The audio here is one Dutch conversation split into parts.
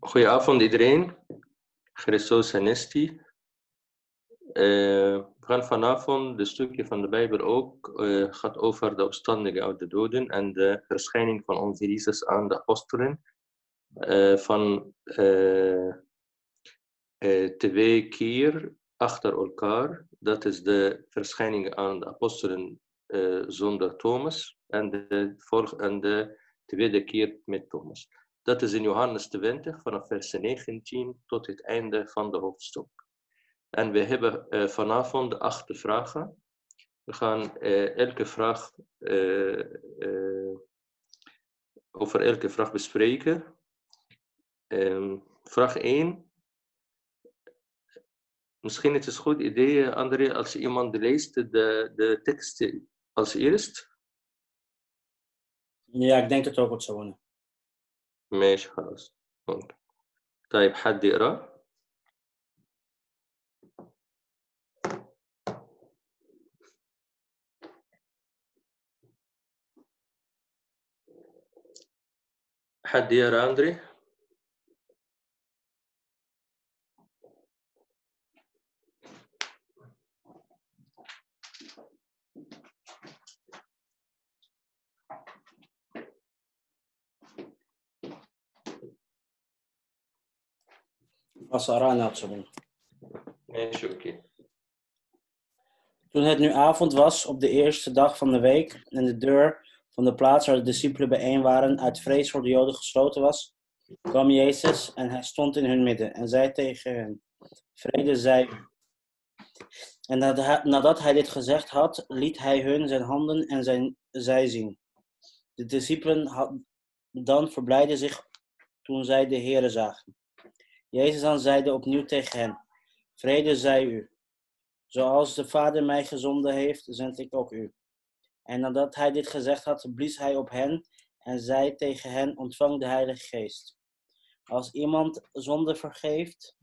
Goedenavond iedereen. Christos Anesti. Uh, we gaan vanavond, de stukje van de Bijbel ook, uh, gaat over de opstandingen uit de doden en de verschijning van onze Jezus aan de apostelen. Uh, van twee keer achter elkaar. Dat is de verschijning aan de apostelen zonder Thomas en de, en de tweede keer met Thomas. Dat is in Johannes 20, vanaf vers 19 tot het einde van de hoofdstuk. En we hebben uh, vanavond acht vragen. We gaan uh, elke vraag, uh, over elke vraag bespreken. Um, vraag 1. Misschien is het een goed idee, André, als iemand leest de, de tekst als eerst. Ja, ik denk dat het ook wat zo worden. ماشي خلاص. ممكن. طيب حد يقرأ؟ حد يقرأ أندري؟ Nee, oké. Toen het nu avond was, op de eerste dag van de week, en de deur van de plaats waar de discipelen bijeen waren uit vrees voor de Joden gesloten was, kwam Jezus en hij stond in hun midden en zei tegen hen, vrede zij En nadat hij dit gezegd had, liet hij hun zijn handen en zijn zij zien. De discipelen had, dan verblijden zich toen zij de Heeren zagen. Jezus dan zeide opnieuw tegen hen, vrede zij u. Zoals de Vader mij gezonden heeft, zend ik ook u. En nadat hij dit gezegd had, blies hij op hen en zei tegen hen, ontvang de Heilige Geest. Als iemand zonde vergeeft,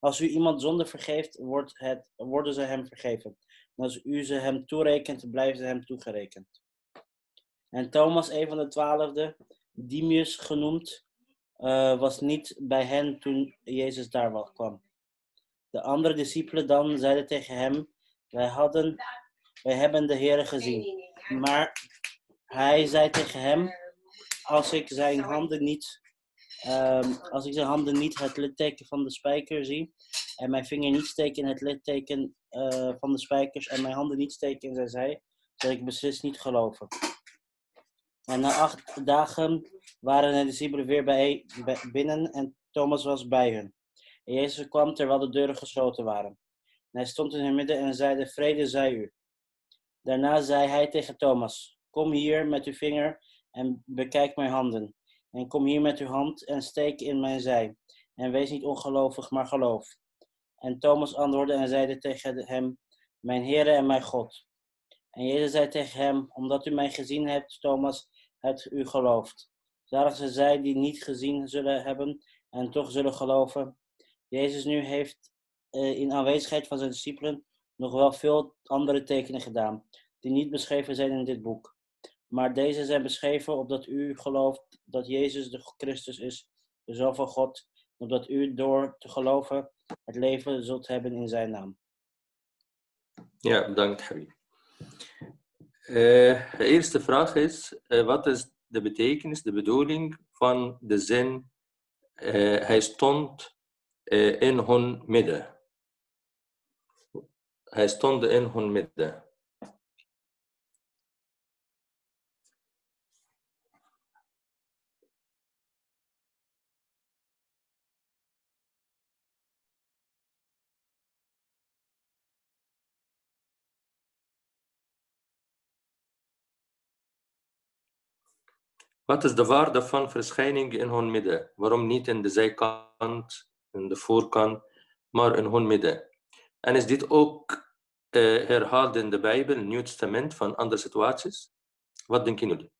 als u iemand zonde vergeeft, wordt het, worden ze hem vergeven. En als u ze hem toerekent, blijven ze hem toegerekend. En Thomas, een van de twaalfde, Dimius genoemd, uh, was niet bij hen toen Jezus daar kwam. De andere discipelen dan zeiden tegen hem: Wij, hadden, wij hebben de Heer gezien. Maar hij zei tegen hem: Als ik zijn handen niet, um, als ik zijn handen niet het litteken van de spijker zie, en mijn vinger niet steken in het litteken uh, van de spijkers, en mijn handen niet steken in zijn zij, zal ik beslist niet geloven. En na acht dagen waren de discipelen weer bij, binnen en Thomas was bij hen. En Jezus kwam terwijl de deuren gesloten waren. En hij stond in hun midden en zeide, vrede zij u. Daarna zei hij tegen Thomas, kom hier met uw vinger en bekijk mijn handen. En kom hier met uw hand en steek in mijn zij. En wees niet ongelovig, maar geloof. En Thomas antwoordde en zeide tegen hem, mijn Heere en mijn God. En Jezus zei tegen hem, omdat u mij gezien hebt, Thomas, hebt u geloofd. Zalig zijn zij die niet gezien zullen hebben en toch zullen geloven. Jezus nu heeft uh, in aanwezigheid van zijn discipelen nog wel veel andere tekenen gedaan, die niet beschreven zijn in dit boek. Maar deze zijn beschreven opdat u gelooft dat Jezus de Christus is, de Zoon van God, opdat u door te geloven het leven zult hebben in zijn naam. Ja, bedankt Habib. Uh, de eerste vraag is, uh, wat is de betekenis, de bedoeling van de zin uh, hij stond in hun midden. Hij stond in hun midden. Wat is de waarde van verschijning in hun midden? Waarom niet in de zijkant, in de voorkant, maar in hun midden? En is dit ook uh, herhaald in de Bijbel, Nieuw Testament, van andere situaties? Wat denken jullie?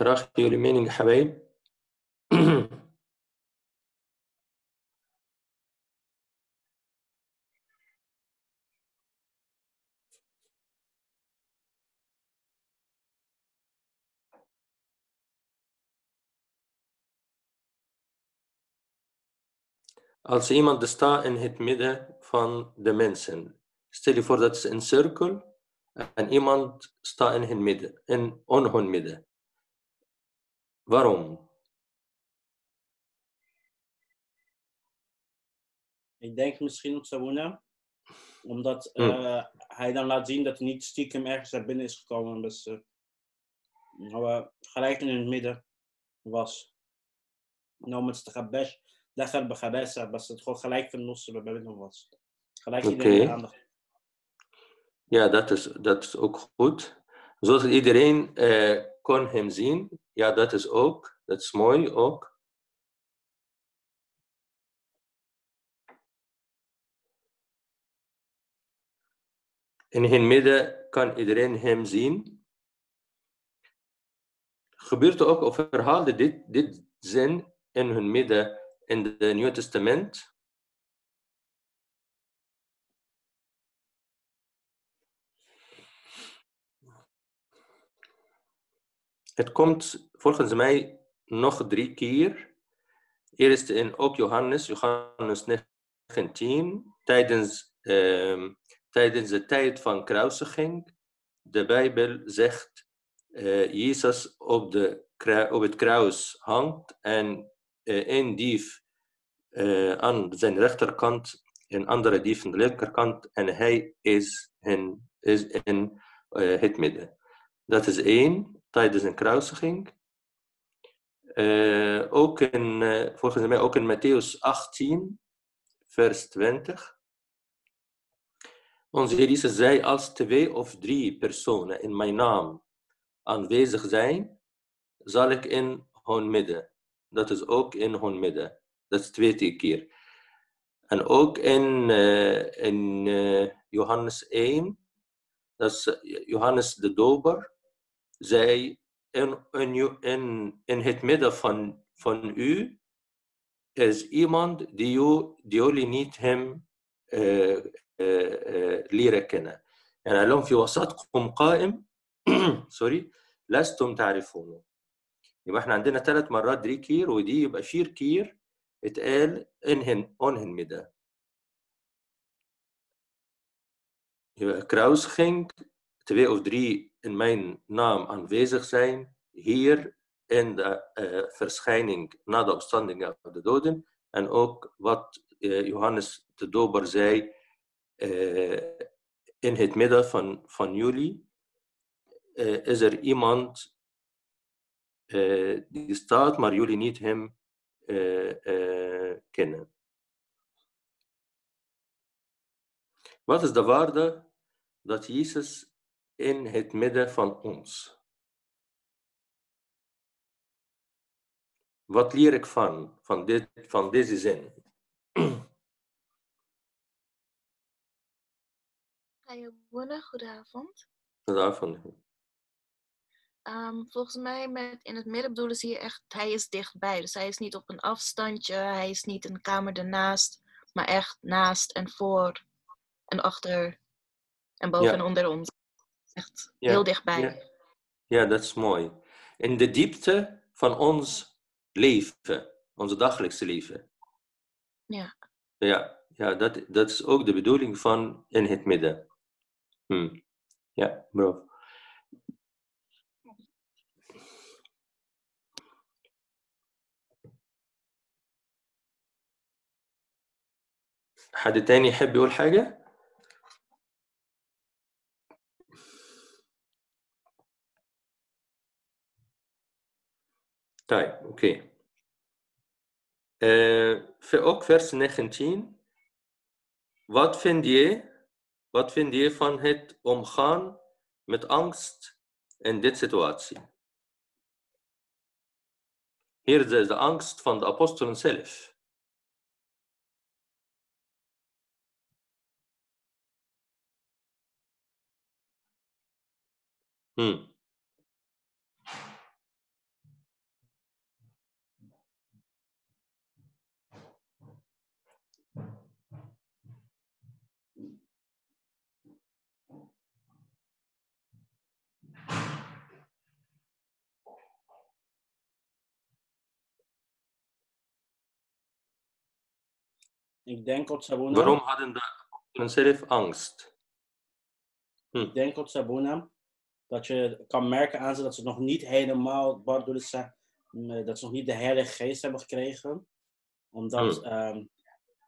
Graag jullie mening, Hawaii. Als iemand staat in het midden van de mensen, stel je voor dat is een cirkel en iemand staat in, het midden, in on hun midden. Waarom? Ik denk misschien op Sabuna. Omdat hm. eh, hij dan laat zien dat hij niet stiekem ergens naar binnen is gekomen. Dus ze nou, eh, gelijk in het midden was. Nou, met de dat daar gaat dat ze het gewoon gelijk van losse bij was. Gelijk iedereen okay. aandacht. Ja, dat is, dat is ook goed. Zodat iedereen eh, kon hem zien. Ja, dat is ook. Dat is mooi ook. In het midden kan iedereen hem zien. Gebeurt ook of verhaalde dit, dit zin in hun midden in het Nieuwe Testament? Het komt volgens mij nog drie keer. Eerst in ook Johannes, Johannes 19, tijdens, ehm, tijdens de tijd van kruisiging. De Bijbel zegt, eh Jezus op, de, op het kruis hangt en eh, één dief eh, aan zijn rechterkant, een andere dief aan de linkerkant en hij is in, is in het midden. Dat is één, tijdens een kruisiging. Eh, ook in, eh, volgens mij ook in Matthäus 18, vers 20. Onze Heer Jezus zei, als twee of drie personen in mijn naam aanwezig zijn, zal ik in hun midden. Dat is ook in hun midden. Dat is twee keer. En ook in, eh, in Johannes 1, dat is Johannes de Doper, zei, in, in, in, in het midden van, van u is iemand die, u, die jullie niet hem eh, eh, eh, leren kennen. يعني قال لهم في وسطكم قائم سوري لستم تعرفونه يبقى إحنا عندنا ثلاث مرات دري كير ودي يبقى فير كير اتقال انهن اونهن مدى يبقى kruisiging twee of drie in mijn naam aanwezig zijn hier in de eh, verschijning na de opstanding uit de doden en ook wat eh, Johannes de Doper zei eh, in het midden van, van jullie eh, is er iemand die staat, maar jullie niet hem kennen. Wat is de waarde dat Jezus in het midden van ons? Wat leer ik van, van, dit, van deze zin? Goedenavond. Daarvan. Ehm, volgens mij met in het midden bedoelen ze hier echt, hij is dichtbij. Dus hij is niet op een afstandje, hij is niet een kamer ernaast, maar echt naast en voor en achter en boven Ja. en onder ons. Echt Ja, heel dichtbij. Ja, ja dat is mooi. In de diepte van ons leven, ons dagelijkse leven. Ja. Ja, ja dat, dat is ook de bedoeling van in het midden. Hm. Ja, bro. حد تاني يحب يقول حاجة؟ طيب اوكي Eh, ver- ook vers 19 wat vind je wat vind je van het omgaan met angst in dit situatie hier is de angst van de apostelen zelf Hmm. Ik denk Otsabuna. Waarom hadden de zelf angst? Ik denk Otsabuna. Dat je kan merken aan ze dat ze nog niet helemaal, ze, eh, dat ze nog niet de Heilige Geest hebben gekregen. Omdat, Hmm. ehm,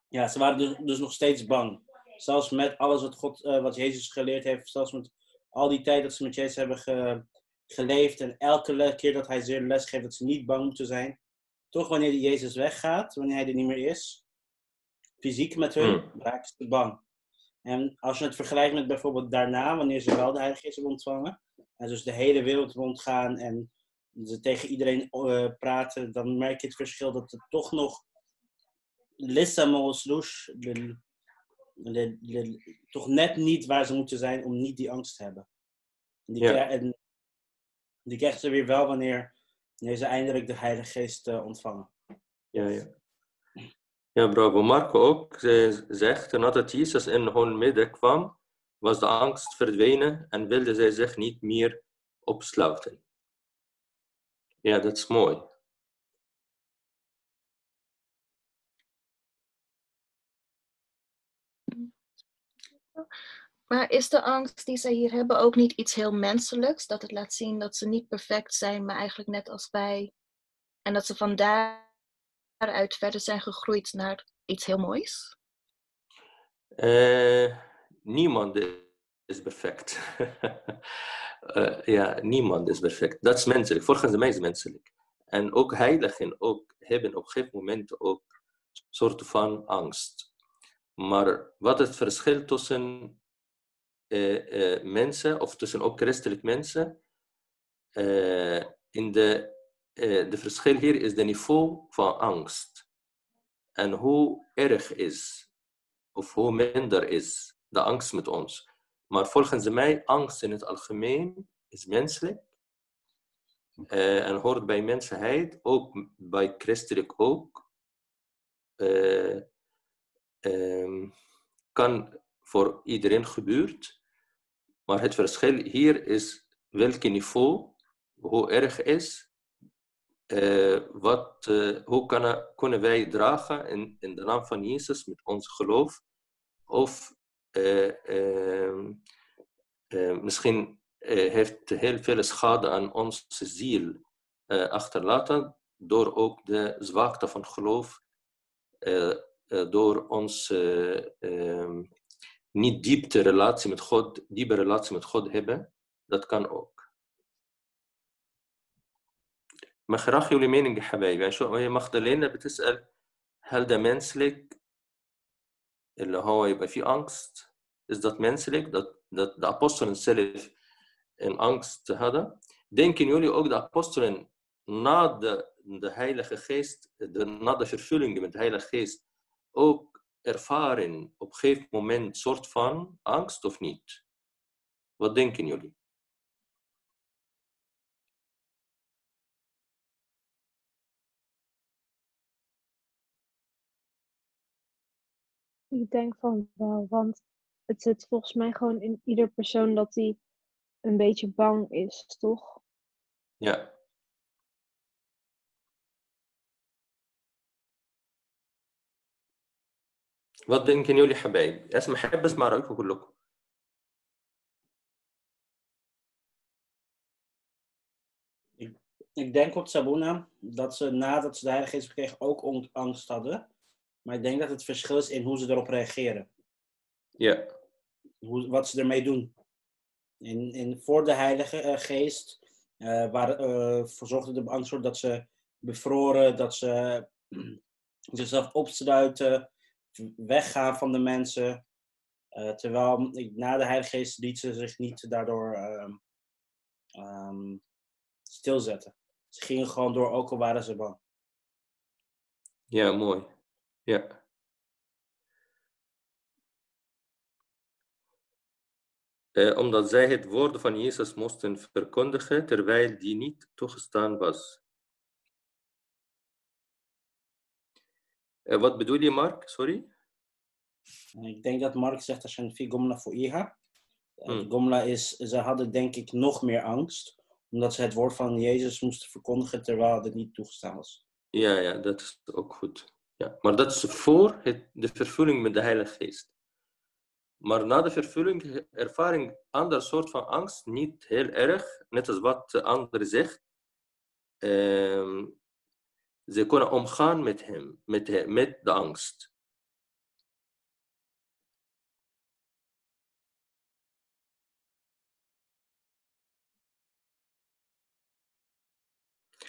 ja, ze waren dus, dus nog steeds bang. Zelfs met alles wat, God, eh, wat Jezus geleerd heeft, zelfs met al die tijd dat ze met Jezus hebben ge- geleefd en elke keer dat hij ze les geeft, dat ze niet bang moeten zijn. Toch wanneer die Jezus weggaat, wanneer hij er niet meer is, fysiek met hun, Hmm. raken ze bang. En als je het vergelijkt met bijvoorbeeld daarna, wanneer ze wel de Heilige Geest hebben ontvangen, en dus de hele wereld rondgaan en ze tegen iedereen eh, praten, dan merk je het verschil dat het toch nog de- de- toch net niet waar ze moeten zijn om niet die angst te hebben. En die, Ja. en die krijgen ze weer wel wanneer, wanneer ze eindelijk de Heilige Geest eh, ontvangen. Ja, ja. Ja, bravo. Marco ook eh, zegt, nadat Jezus in hun midden kwam, was de angst verdwenen en wilde zij zich niet meer opsluiten. Ja, dat is mooi. Maar is de angst die zij hier hebben ook niet iets heel menselijks? Dat het laat zien dat ze niet perfect zijn, maar eigenlijk net als wij. En dat ze van daaruit verder zijn gegroeid naar iets heel moois? Eh, niemand is perfect. Eh, ja, niemand is perfect. Dat is menselijk. Volgens mij is menselijk. En ook heiligen ook, hebben op een gegeven moment ook een soort van angst. Maar wat het verschil tussen eh, mensen, of tussen ook christelijk mensen, in de, de verschil hier is de niveau van angst. En hoe erg is, of hoe minder is de angst met ons. Maar volgens mij, angst in het algemeen is menselijk. eh, en hoort bij mensheid, ook bij christelijk ook. Eh, ehm, kan voor iedereen gebeurt. Maar het verschil hier is welk niveau, hoe erg is, eh, wat, eh, hoe kan, kunnen wij dragen in, in de naam van Jezus met ons geloof? Of eh, ehm, eh, misschien heeft heel veel schade aan onze ziel achterlaten door ook de zwakte van geloof, door ons eh, ehm, niet diepte relatie met God, diepe relatie met God hebben. Dat kan ook. ما خراخي ولي مين يا حبايبي يعني شو هي مخدلينا بتسأل هل ده منسلك اللي هو يبقى فيه angst is dat menselijk dat, dat de apostelen zelf in angst hadden denken jullie ook de apostelen na de, de heilige geest de, na de vervulling met de heilige geest ook ervaren op een gegeven moment soort van angst of niet wat denken jullie Ik denk van wel, want het zit volgens mij gewoon in ieder persoon dat hij een beetje bang is, toch? ja wat denken jullie حبايبي اسمع حب اسمع رأيكم كلكم Ik denk op Sabuna dat ze nadat ze de Heilige Geest kregen ook on- angst hadden. Maar ik denk dat het verschil is in hoe ze erop reageren. ja Hoe, wat ze ermee doen. In, in, voor de Heilige eh, Geest eh waar, eh, verzorgde de angst voor dat ze bevroren, dat ze zichzelf opsluiten, weggaan van de mensen. Terwijl na de Heilige Geest liet ze zich niet daardoor ehm, ehm, stilzetten. Ze gingen gewoon door, ook al waren ze bang. Ja, mooi. Ja. Eh, omdat zij het woord van Jezus moesten verkondigen, terwijl die niet toegestaan was. Eh, wat bedoel je, Mark? Sorry? En ik denk dat Mark zegt als je een gomla voor Iha. Hmm. Gomla is, ze hadden denk ik nog meer angst, omdat ze het woord van Jezus moesten verkondigen terwijl het niet toegestaan was. Ja, ja, dat is ook goed. Ja, maar dat is voor het, de vervulling met de Heilige Geest. Maar na de vervulling ervaring ander soort van angst, niet heel erg, net als wat de andere zegt. Ehm, ze kunnen omgaan met hem, met, met de angst.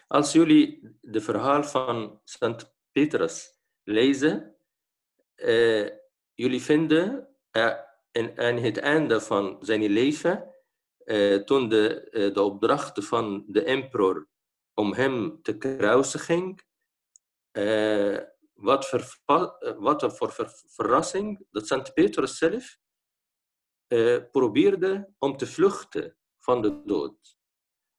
Als jullie de verhaal van Sint Petrus lezen, eh, jullie vinden eh, in, aan het einde van zijn leven, eh, toen de, de opdracht van de emperor om hem te kruisigen, wat, wat een voor ver- verrassing dat Sint Petrus zelf probeerde om te vluchten van de dood.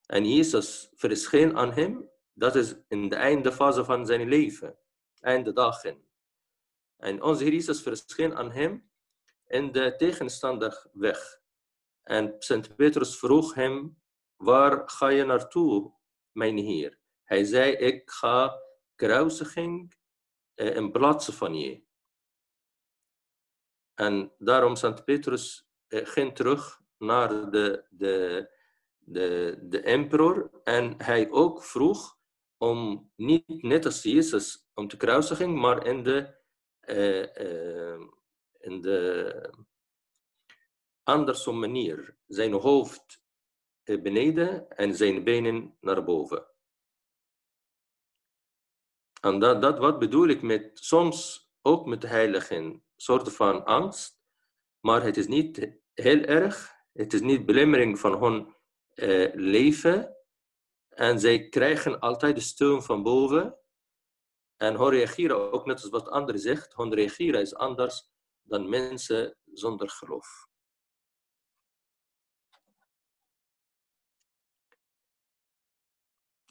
En Jezus verscheen aan hem, dat is in de eindfase van zijn leven, einde dagen. En onze Heer Jezus verscheen aan hem in de tegenstandig weg. En Sint Petrus vroeg hem, waar ga je naartoe, mijn Heer? Hij zei, ik ga kruisiging eh, in plaats van je. En daarom Sint Petrus eh, ging terug naar de, de, de, de emperor en hij ook vroeg om niet net als Jezus om te kruisigen, maar in de, eh, in de andersom manier. Zijn hoofd eh, beneden en zijn benen naar boven. En dat, dat wat bedoel ik met soms ook met heiligen, soorten van angst, maar het is niet heel erg, het is niet belemmering van hun eh, leven. En zij krijgen altijd de steun van boven. En hun reageren ook net als wat anderen zegt, hun reageren is anders dan mensen zonder geloof.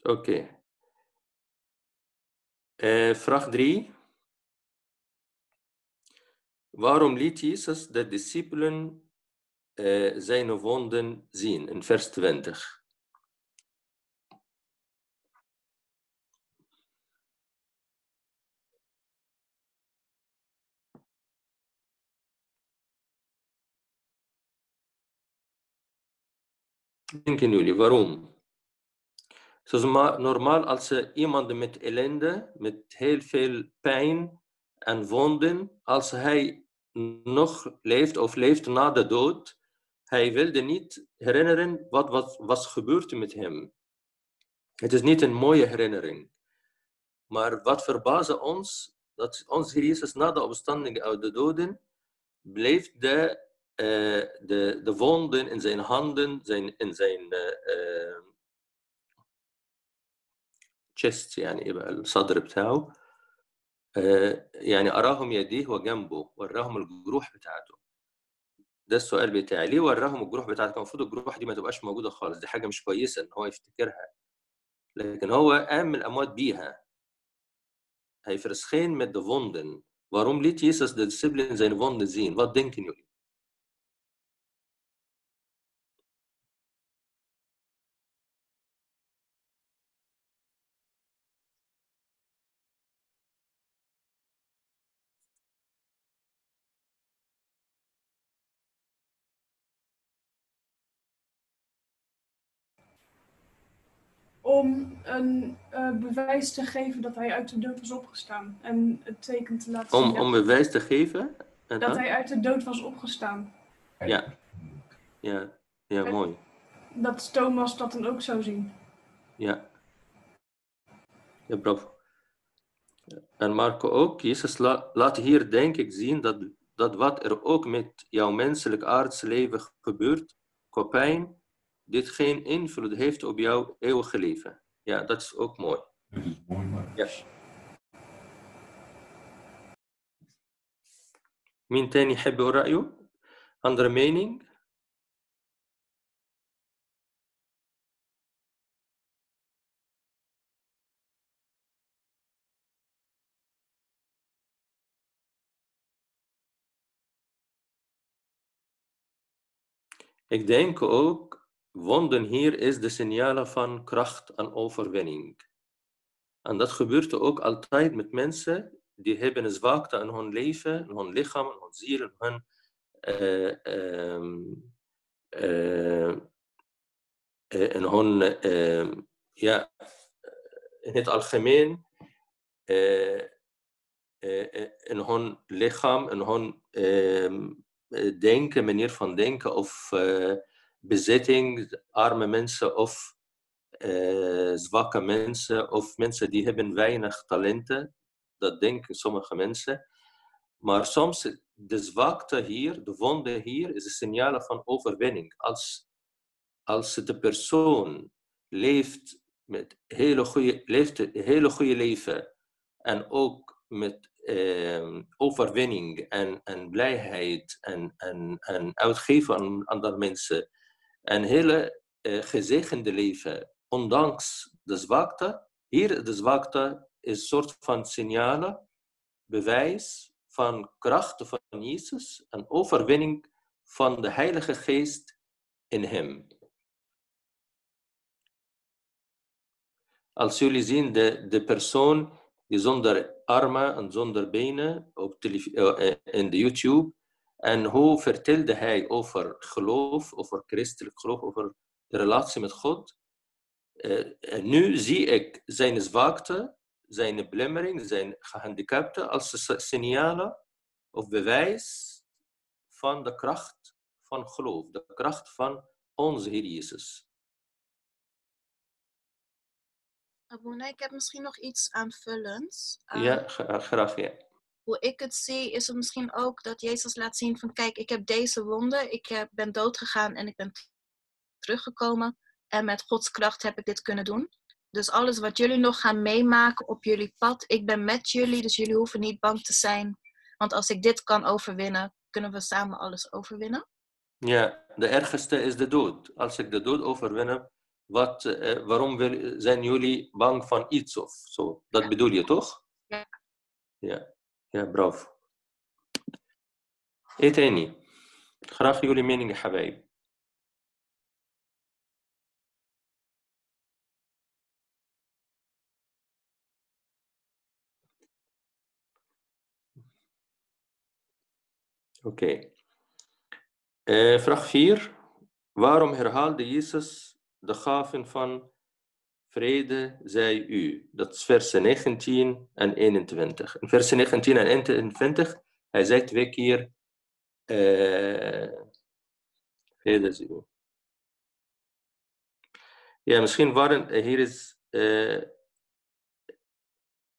Oké. Eh, vraag 3. Waarom liet Jezus de discipelen eh, zijn wonden zien? In vers 20. Denken jullie, waarom? Zoals ma- normaal als iemand met ellende, met heel veel pijn en wonden, als hij nog leeft of leeft na de dood, hij wilde niet herinneren wat was, was gebeurd met hem. Het is niet een mooie herinnering. Maar wat verbaasde ons, dat ons Jezus na de opstanding uit de doden, bleef de, de, de wonden in zijn handen, zijn, in zijn eh, chest يعني يبقى الصدر بتاعه آه، يعني أراهم يديه وجنبه وراهم الجروح بتاعته ده السؤال بتاعي ليه وراهم الجروح بتاعته كان المفروض الجروح دي ما تبقاش موجودة خالص دي حاجة مش كويسة إن هو يفتكرها لكن هو قام من الأموات بيها Hij verscheen met de wonden. Waarom liet Jezus de discipelen zijn wonden zien? Wat denken? Om een eh, bewijs te geven dat hij uit de dood was opgestaan. En het teken te laten zien Om, om bewijs te geven? En dat dan? hij uit de dood was opgestaan. Ja. Ja, ja, mooi. Dat Thomas dat dan ook zou zien. Ja. Ja, bravo. En Marco ook. Jezus la- laat hier denk ik zien dat, dat wat er ook met jouw menselijk aardse leven gebeurt, qua pijn, dit geen invloed heeft op jouw eeuwige leven. Ja, dat is ook mooi. Dat is mooi, maar Ja. مين تاني يحب يقول رأيه؟ Andere mening? Ik denk ook, wonden hier is de signalen van kracht en overwinning. En dat gebeurt ook altijd met mensen die hebben een zwakte in hun leven, in hun lichaam, in hun ziel, in hun eh, ehm, eh, eh, in hun, ehm, ja, in het algemeen, in hun lichaam, in hun ehm, eh, denken, manier van denken of bezitting, arme mensen of eh, zwakke mensen of mensen die hebben weinig talenten. Dat denken sommige mensen. Maar soms de zwakte hier, de wonde hier, is een signaal van overwinning. Als, als de persoon leeft met hele goede, leeft een hele goede leven en ook met eh, overwinning en, en blijheid en, en, en uitgeven aan andere mensen. Een hele eh, gezegende leven, ondanks de zwakte. Hier de zwakte is een soort van signalen, bewijs van kracht van Jezus en overwinning van de Heilige Geest in hem. Als jullie zien de, de persoon die zonder armen en zonder benen op televi- eh, in de YouTube. En hoe vertelde hij over geloof, over christelijk geloof, over de relatie met God. Eh, en nu zie ik zijn zwakte, zijn belemmering, zijn gehandicapten als signalen of bewijs van de kracht van geloof, de kracht van onze Heer Jezus. Abuna, ik heb misschien nog iets aanvullends. Ehm, Ja, gra- graag ja. Hoe ik het zie, is het misschien ook dat Jezus laat zien van kijk, ik heb deze wonden, ik heb, ben doodgegaan en ik ben teruggekomen. En met Gods kracht heb ik dit kunnen doen. Dus alles wat jullie nog gaan meemaken op jullie pad, ik ben met jullie, dus jullie hoeven niet bang te zijn. Want als ik dit kan overwinnen, kunnen we samen alles overwinnen. Ja, de ergste is de dood. Als ik de dood overwin, wat, eh, waarom wil- zijn jullie bang van iets of zo? Dat Ja. bedoel je toch? Ja. Ja, ja bravo. إيه تاني؟ graag jullie mening يا حبايب. Oké. Eh, vraag 4. Waarom herhaalde Jezus de gaven van vrede zij u? Dat is versen 19 en 21. In versen 19 en 21, hij zei twee keer eh, vrede zij u. Ja, misschien waren, eh, hier is, eh,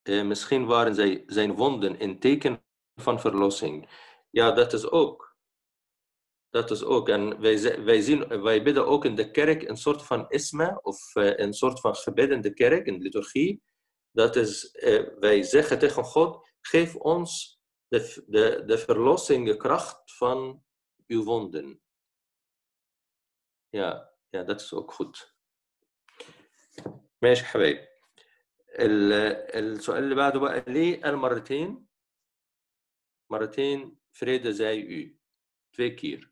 misschien waren zij, zijn wonden een teken van verlossing. Ja, dat is ook. Dat is ook. En wij, ze- wij, zien, wij bidden ook in de kerk een soort van isma, of eh, een soort van gebed in de kerk, in de liturgie. Dat is, eh, wij zeggen tegen God, geef ons de, de, de verlossing, de kracht van uw wonden. Ja, ja, dat is ook goed. ماشي حبايبي ال- السؤال اللي بعده بقى ليه قال مرتين مرتين vrede zij u twee keer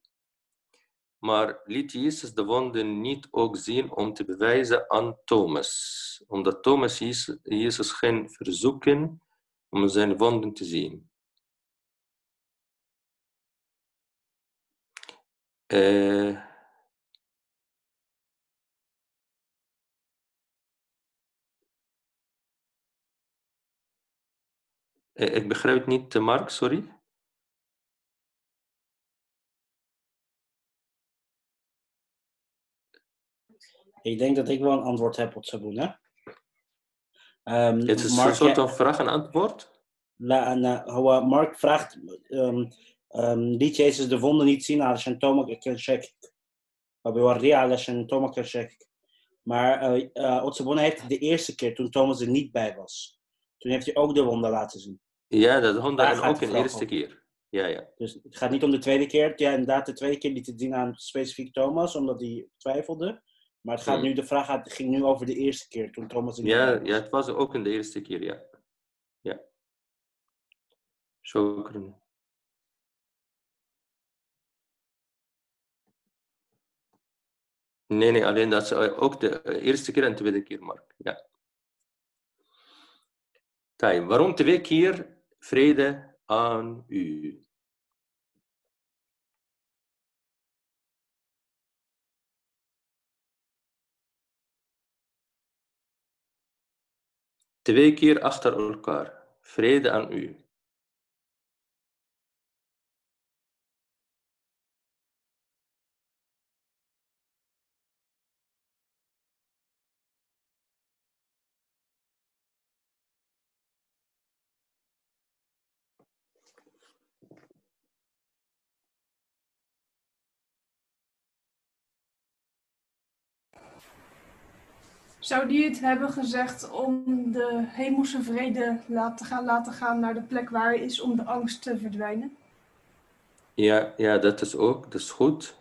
maar liet Jezus de wonden niet ook zien om te bewijzen aan Thomas omdat Thomas Jezus, ging verzoeken om zijn wonden te zien Eh, eh, ik begrijp niet, eh, Mark, sorry. Ik denk dat ik wel een antwoord heb op Sabuna. Um, Het is een Mark, soort van vraag en antwoord. لا أنا هو مارك vraagt um, um, liet Jezus de wonden niet zien علشان توما كان شاكك فبيوريه علشان توما كان شاكك maar uh, uh, Otsabona heeft het de eerste keer toen Thomas er niet bij was toen heeft hij ook de wonden laten zien Ja, dat honden Daar en gaat ook de een vraag eerste om. keer. Ja, ja. dus het gaat niet om de tweede keer ja inderdaad de tweede keer liet het zien aan specifiek Thomas omdat hij twijfelde Maar het gaat nu, de vraag gaat, ging nu over de eerste keer toen Thomas in ja, ja, het was ook in de eerste keer, ja. Ja. Zo. Nee, nee, alleen dat is ook de eerste keer en de tweede keer, Mark. Ja. Tij, waarom twee keer vrede aan u? Twee keer achter elkaar. Vrede aan u. Zou die het hebben gezegd om de hemelse vrede laten gaan, laten gaan naar de plek waar hij is om de angst te verdwijnen? Ja, ja, dat is ook, dat is goed.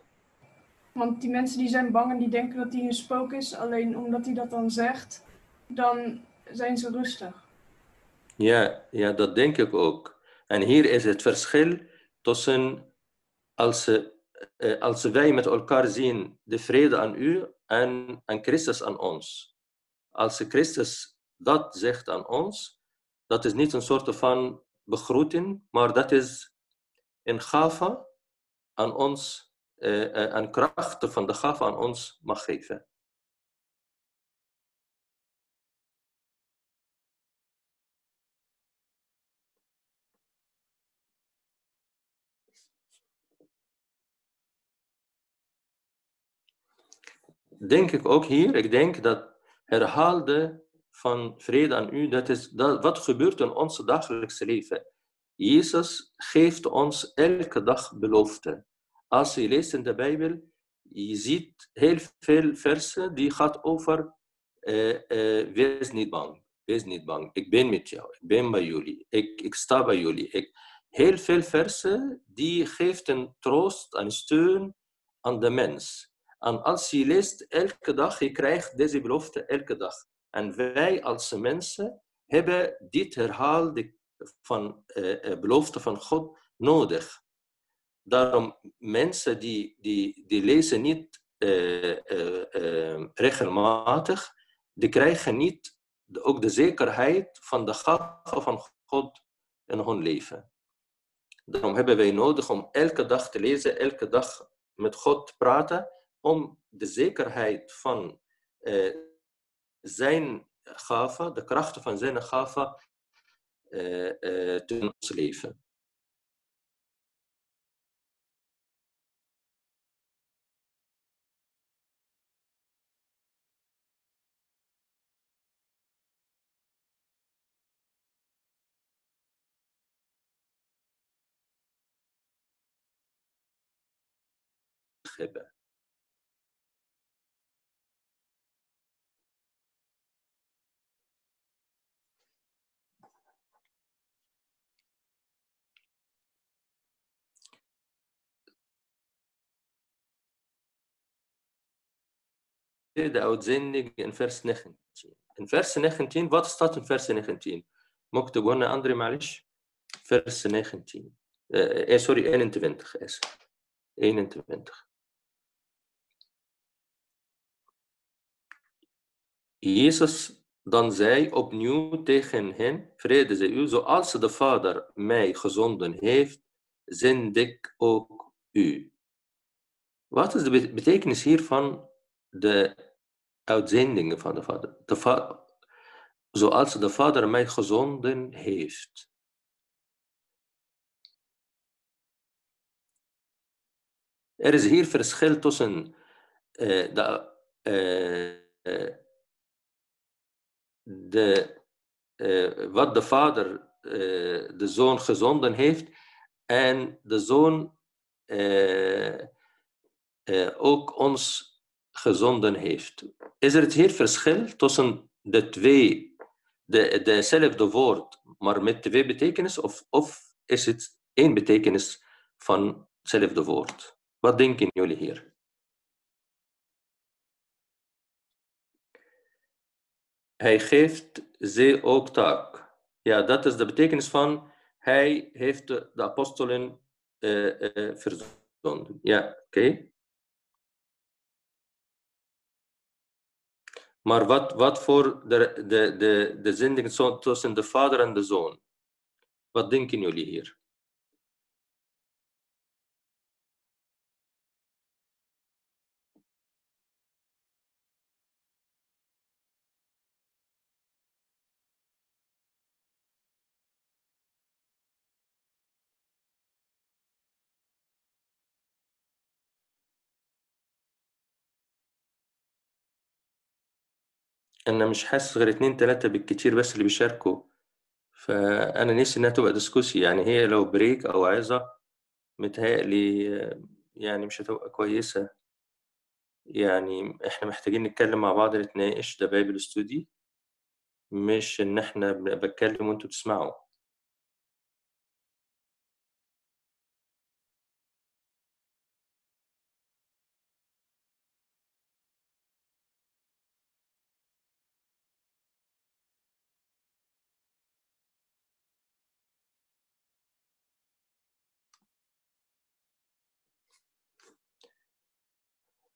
Want die mensen die zijn bang en die denken dat hij een spook is, alleen omdat hij dat dan zegt, dan zijn ze rustig. Ja, ja, dat denk ik ook. En hier is het verschil tussen als, ze- eh, als wij met elkaar zien de vrede aan u en, en Christus aan ons. Als Christus dat zegt aan ons, dat is niet een soort van begroeting, maar dat is een gave aan ons, eh, eh, een kracht van de gave aan ons mag geven. denk ik ook hier, ik denk dat herhaalde van vrede aan u, dat is dat, wat gebeurt in ons dagelijkse leven. Jezus geeft ons elke dag belofte. Als je leest in de Bijbel, je ziet heel veel versen die gaat over eh, eh, wees niet bang, wees niet bang. Ik ben met jou, ik ben bij jullie, ik, ik sta bij jullie. Heel veel versen die geeft een troost en steun aan de mens. En als je leest elke dag, je krijgt deze belofte elke dag. En wij als mensen hebben dit herhaalde van eh, belofte van God nodig. Daarom mensen die, die, die lezen niet eh, regelmatig, die krijgen niet ook de zekerheid van de gave van God in hun leven. Daarom hebben wij nodig om elke dag te lezen, elke dag met God te praten, om de zekerheid van eh, zijn gave, de krachten van zijn gave, eh, eh, te ons. de uitzending in vers 19. In vers 19, wat staat in vers 19? Mocht ik wonen andere malish? Vers 19. Uh, eh, eh, sorry, 21 is. 21. Jezus dan zei opnieuw tegen hen, vrede zij u, zoals de Vader mij gezonden heeft, zend ik ook u. Wat is de betekenis hier van de uitzendingen van de Vader? De va- zoals de Vader mij gezonden heeft. Er is hier verschil tussen eh, de, eh, eh, de, wat de Vader de Zoon gezonden heeft en de Zoon ook ons gezonden heeft. Is er hier verschil tussen de twee, de, dezelfde woord, maar met twee betekenis, of, of is het één betekenis van hetzelfde woord? Wat denken jullie hier? Hij geeft ze ook taak. Ja, dat is de betekenis van hij heeft de, de apostelen eh, eh, verzonden. Ja, oké. Maar wat, wat voor de, de, de, de zending tussen de vader en de zoon? Wat denken jullie hier? أنا مش حاسس غير اتنين تلاتة بالكتير بس اللي بيشاركوا. فأنا نفسي إنها تبقى ديسكوسي يعني هي لو بريك أو عظة متهيألي يعني مش هتبقى كويسة. يعني إحنا محتاجين نتكلم مع بعض نتناقش ده بايبل ستودي مش إن إحنا بتكلم وأنتوا تسمعوا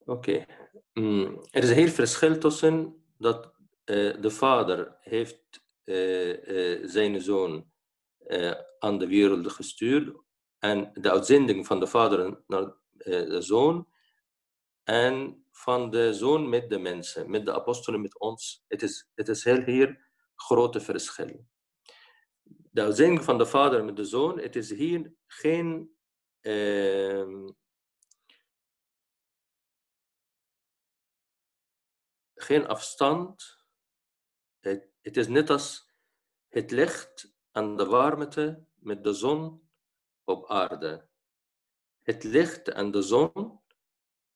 Oké. Mm, er is heel verschil tussen dat eh, de vader heeft eh, eh, zijn zoon aan de wereld gestuurd en de uitzending van de vader naar de zoon en van de zoon met de mensen, met de apostelen, met ons. Het is, het is heel hier grote verschil. De uitzending van de vader met de zoon, het is hier geen geen afstand. Het, is net als het licht en de warmte met de zon op aarde. Het licht en de zon,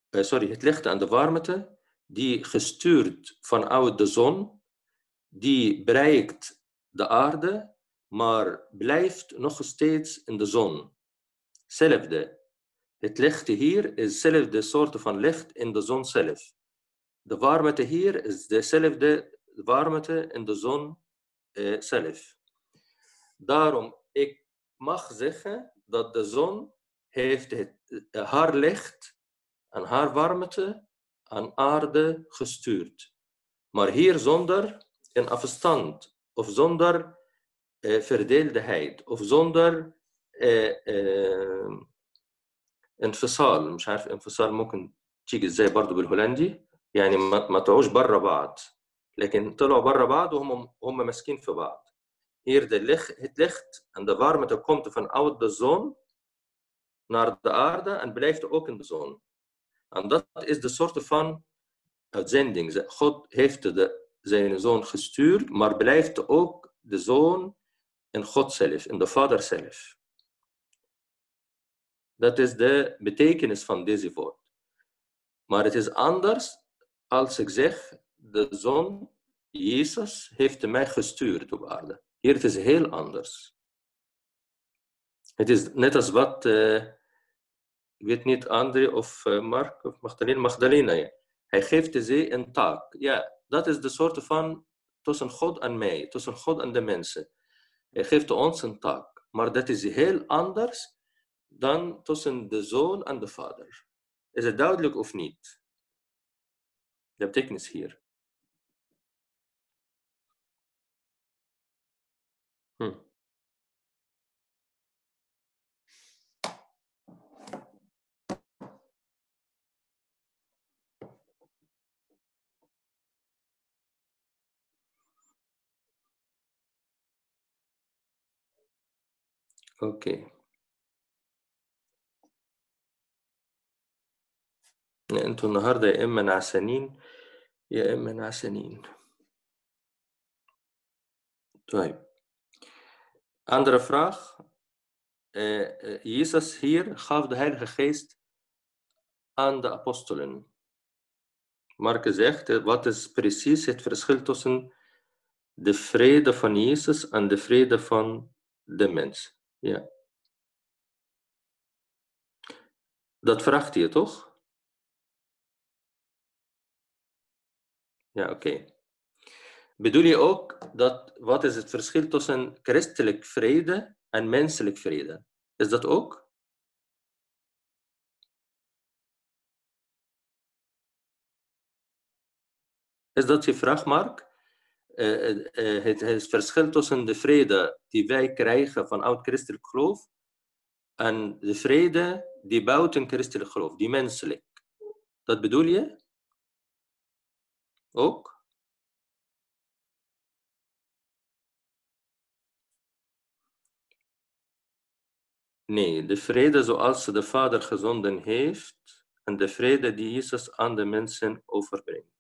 eh, sorry, het licht en de warmte, die gestuurd vanuit de zon, die bereikt de aarde, maar blijft nog steeds in de zon. Hetzelfde. Het licht hier is hetzelfde soort van licht in de zon zelf. De warmte hier is dezelfde warmte in de zon eh, zelf. Daarom, ik mag zeggen dat de zon heeft het, eh, haar licht en haar warmte aan aarde gestuurd. Maar hier zonder een afstand of zonder eh, verdeeldheid of zonder eh, eh, انفصال مش عارف انفصال ممكن تيجي ازاي برضه بالهولندي يعني ما ما طلعوش بره بعض لكن طلعوا بره بعض وهم هم ماسكين في بعض hier de licht, het licht en de warmte komt vanuit de zon naar de aarde en blijft ook in de zon. En dat is de soort van uitzending. Ze- God heeft de, zijn zoon gestuurd, maar blijft ook de zoon in God zelf, in de Vader zelf. Dat is de betekenis van deze woord. Maar het is anders als ik zeg, de zoon Jezus heeft mij gestuurd op aarde. Hier het is heel anders. Het is net als wat, eh, ik weet niet, André of eh, Mark of Magdalena, Magdalena. Hij geeft zee een taak. Ja, dat is de soort van tussen God en mij, tussen God en de mensen. Hij geeft ons een taak. Maar dat is heel anders dan tussen de zoon en de vader. Is het duidelijk of niet? the thickness here. أوكي Okay. يعني أنتوا النهارده يا إما نعسانين يا اما نعسانين طيب andere vraag Eh, eh, Jezus hier gaf de Heilige Geest aan de apostelen. Mark zegt, eh, wat is precies het verschil tussen de vrede van Jezus en de vrede van de mens? Ja. Dat vraagt hij toch? Ja, oké. Bedoel je ook dat wat is het verschil tussen christelijk vrede en menselijk vrede? Is dat ook? Is dat je vraag, Mark? eh, eh, eh, het, het verschil tussen de vrede die wij krijgen van oud-christelijk geloof en de vrede die buiten christelijk geloof, die menselijk. Dat bedoel je? Ook? Nee, de vrede zoals de Vader gezonden heeft en de vrede die Jezus aan de mensen overbrengt.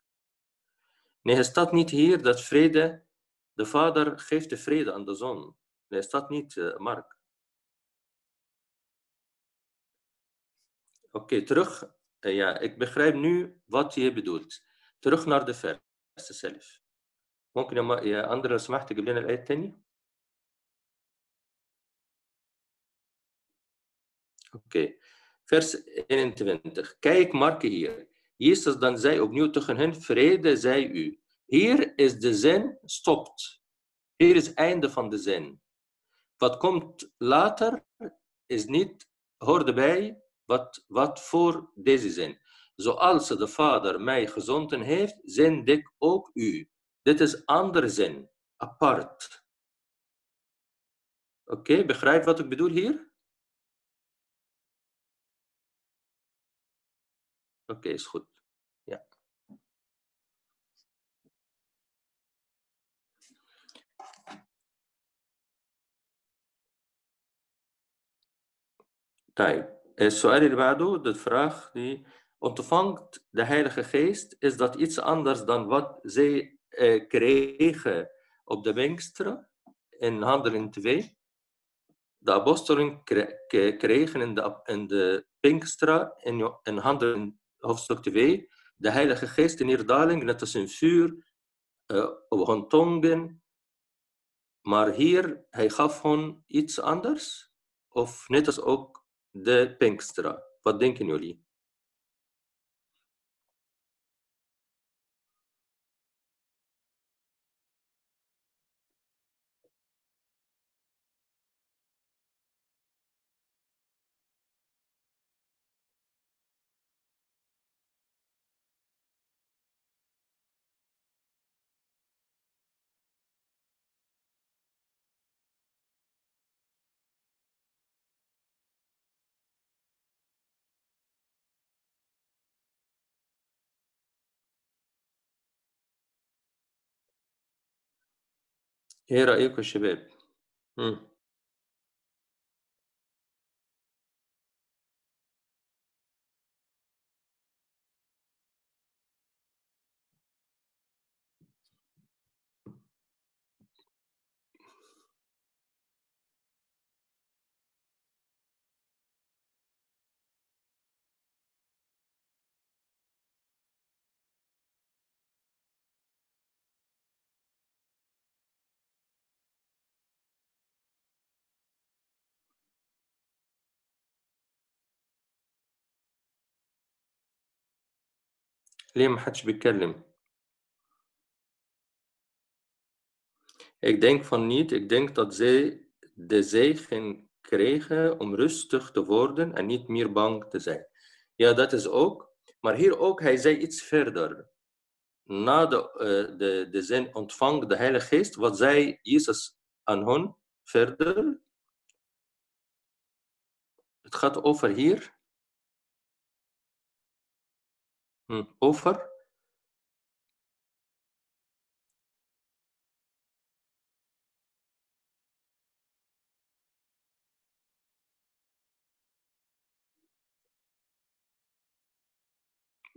Nee, het staat niet hier dat vrede, de Vader geeft de vrede aan de Zoon. Nee, het staat niet, uh, Mark. Oké, terug. Uh, ja, ik begrijp nu wat je bedoelt Terug naar de vers zelf. ممكن يا أندرا لو سمحت تجيب لنا الآية الثانية؟ Oké, vers 21. Kijk, Mark hier. Jezus dan zei opnieuw tegen hen, vrede zij u. Hier is de zin, stopt. Hier is het einde van de zin. Wat komt later is niet, hoort erbij, wat, wat voor deze zin. Zoals de Vader mij gezonden heeft, zend ik ook u. Dit is andere zin, apart. Oké, begrijp wat ik bedoel hier? Oké, is goed. Ja. طيب السؤال اللي بعده de vraag die ontvangt de Heilige Geest is dat iets anders dan wat zij uh, kregen op de Pinksteren in Handelingen 2 de apostelen kregen in de, in de Pinksteren in, in hoofdstuk 2 de Heilige Geest in neerdaling, net als een vuur uh, op hun tongen. Maar hier, hij gaf hun iets anders? Of net als ook de Pinkstera? Wat denken jullie? إيه رأيكم يا شباب؟ مم. ليه ما حدش بيتكلم؟ Ik denk van niet. Ik denk dat zij de zegen kregen om rustig te worden en niet meer bang te zijn. Ja, dat is ook. Maar hier ook, hij zei iets verder. Na de, uh, de, de zin ontvang de Heilige Geest, wat zei Jezus aan hen verder? Het gaat over hier. over?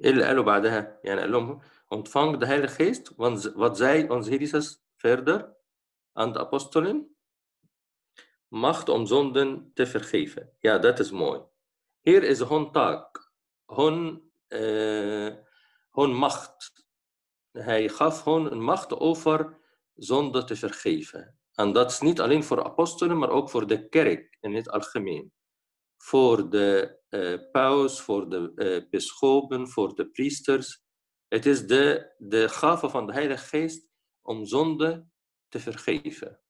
ايه اللي قاله بعدها؟ يعني قال لهم ontvang de Heilige Geest, want wat zei ons Heer Jezus verder aan de apostelen? Macht om zonden te vergeven. Ja, dat is mooi. Hier is hun taak, hun, uh, hun macht. Hij gaf hun een macht over zonde te vergeven. En dat is niet alleen voor apostelen, maar ook voor de kerk in het algemeen. Voor de uh, paus, voor de uh, bisschoppen, voor de priesters. Het is de, de gave van de Heilige Geest om zonde te vergeven.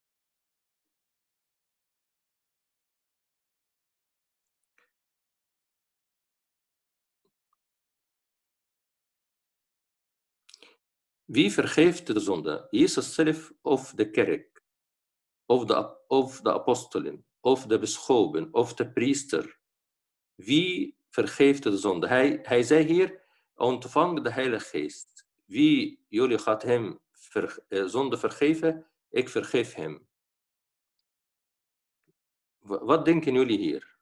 Wie vergeeft de zonde? Jezus zelf of de kerk? Of de, of de apostelen? Of de bischopen? Of de priester? Wie vergeeft de zonde? Hij, hij zei hier, ontvang de Heilige Geest. Wie jullie gaat hem eh, zonde vergeven, ik vergeef hem. Wa- Wat denken jullie hier?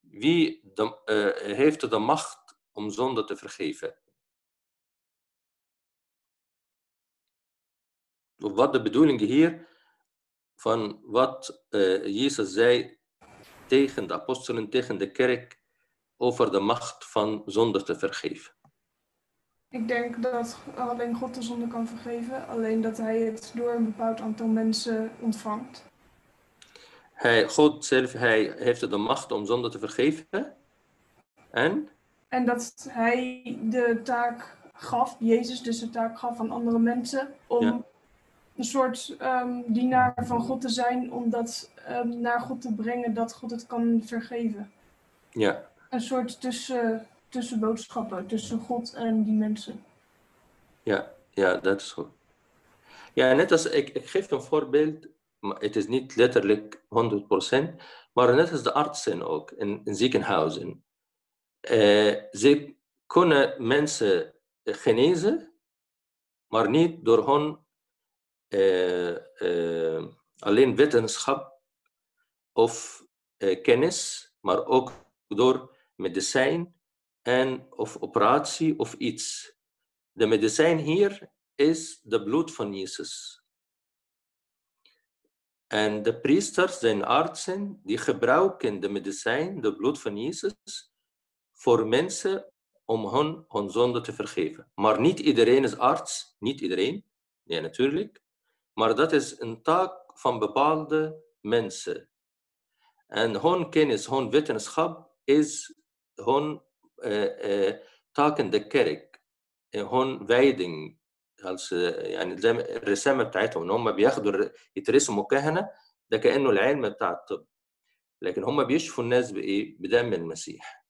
Wie eh, heeft de macht om zonde te vergeven? Wat de bedoeling hier van wat eh, Jezus zei tegen de apostelen, tegen de kerk, over de macht van zonde te vergeven. Ik denk dat alleen God de zonde kan vergeven, alleen dat hij het door een bepaald aantal mensen ontvangt. Hij, God zelf, hij heeft de macht om zonde te vergeven. En? En dat hij de taak gaf, Jezus dus de taak gaf aan andere mensen, om Ja. een soort ehm, dienaar van God te zijn, om dat ehm, naar God te brengen, dat God het kan vergeven. Ja, Een soort tussen, tussenboodschappen tussen God en die mensen. ja, ja, dat is goed. Ja, net als ik, ik geef een voorbeeld, maar het is niet letterlijk 100%, maar net als de artsen ook in, in ziekenhuizen. Eh, ze kunnen mensen genezen, maar niet door hun eh, eh, alleen wetenschap of eh, kennis, maar ook door medicijn en of operatie of iets. De medicijn hier is de bloed van Jezus. En de priesters zijn artsen die gebruiken de medicijn, de bloed van Jezus, voor mensen om hun, hun zonde te vergeven. Maar niet iedereen is arts, niet iedereen, nee natuurlijk. Maar dat is een taak van bepaalde mensen. En hun kennis, hun wetenschap is hun eh, eh, taak in de kerk. هون وايدنج als يعني زي ما- الرسامه بتاعتهم ان هم بياخدوا الر- يترسموا كهنه ده كانه العلم بتاع الطب لكن هم بيشفوا الناس بايه؟ بدم المسيح.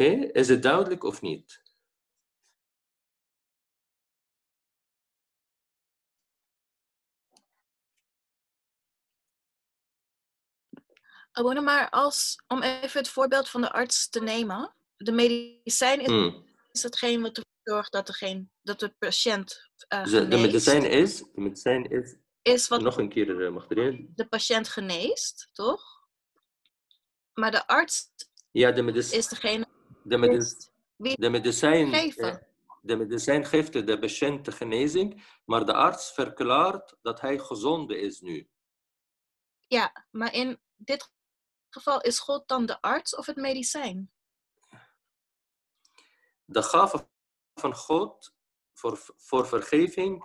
Is het duidelijk of niet? Abonne, maar als, om even het voorbeeld van de arts te nemen, de medicijn is, mm. is hetgeen wat ervoor zorgt dat, er geen, dat de patiënt. Uh, de medicijn is. De medicijn is. is wat nog een keer, uh, De patiënt geneest, toch? Maar de arts ja, de medicijn, is degene de, medic de medicijn, geven. eh, de medicijn geeft de patiënt de genezing, maar de arts verklaart dat hij gezond is nu. Ja, maar in dit geval is God dan de arts of het medicijn? de gave van God voor, voor vergeving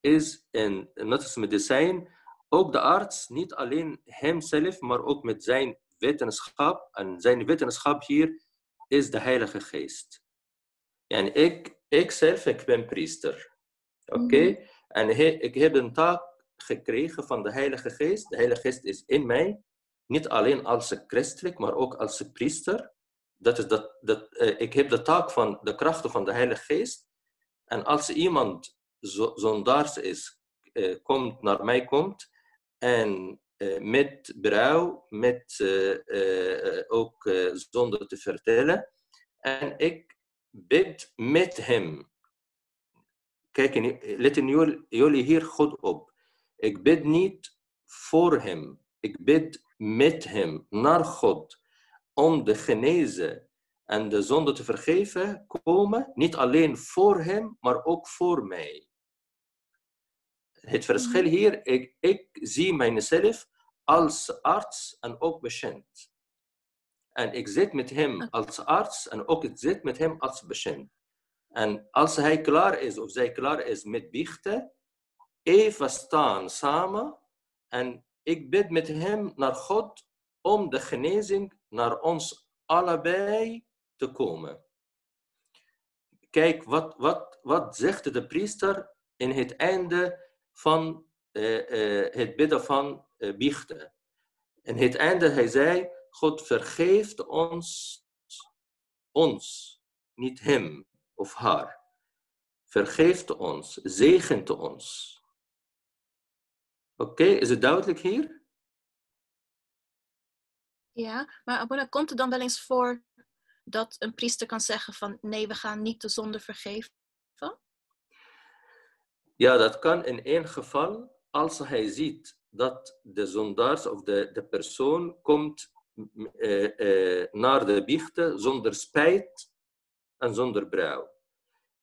is een, net als medicijn, ook de arts, niet alleen hemzelf, maar ook met zijn wetenschap. En zijn wetenschap hier is de Heilige Geest. En ik, ik zelf, ik ben priester. Oké? En he- ik heb een taak gekregen van de Heilige Geest. De Heilige Geest is in mij. Niet alleen als christelijk, maar ook als priester. Dat is dat, dat, eh, ik heb de taak van de krachten van de Heilige Geest. En als iemand zo, zondaars is, eh, komt, naar mij komt en met berouw, met eh, eh, ook eh, zonde te vertellen. En ik bid met hem. Kijk, en letten jullie hier goed op. Ik bid niet voor hem. Ik bid met hem naar God om de genezen en de zonde te vergeven komen, niet alleen voor hem, maar ook voor mij. Het verschil hier, ik, ik zie mijzelf als arts en ook patiënt. En ik zit met hem als arts en ook ik zit met hem als patiënt. En als hij klaar is of zij klaar is met biechten, even staan samen en ik bid met hem naar God om de genezing naar ons allebei te komen. Kijk, wat, wat, wat zegt de priester in het einde van eh, eh, het bidden van eh, biechten? In het einde, hij zei, God vergeeft ons, ons niet hem of haar. Vergeeft ons, zegent ons. Oké, is het duidelijk hier? Ja, maar Abuna, komt het dan wel eens voor dat een priester kan zeggen van nee, we gaan niet de zonde vergeven? Ja, dat kan in één geval als hij ziet dat de zondaars of de, de persoon komt eh, eh, naar de biechten zonder spijt en zonder brouw.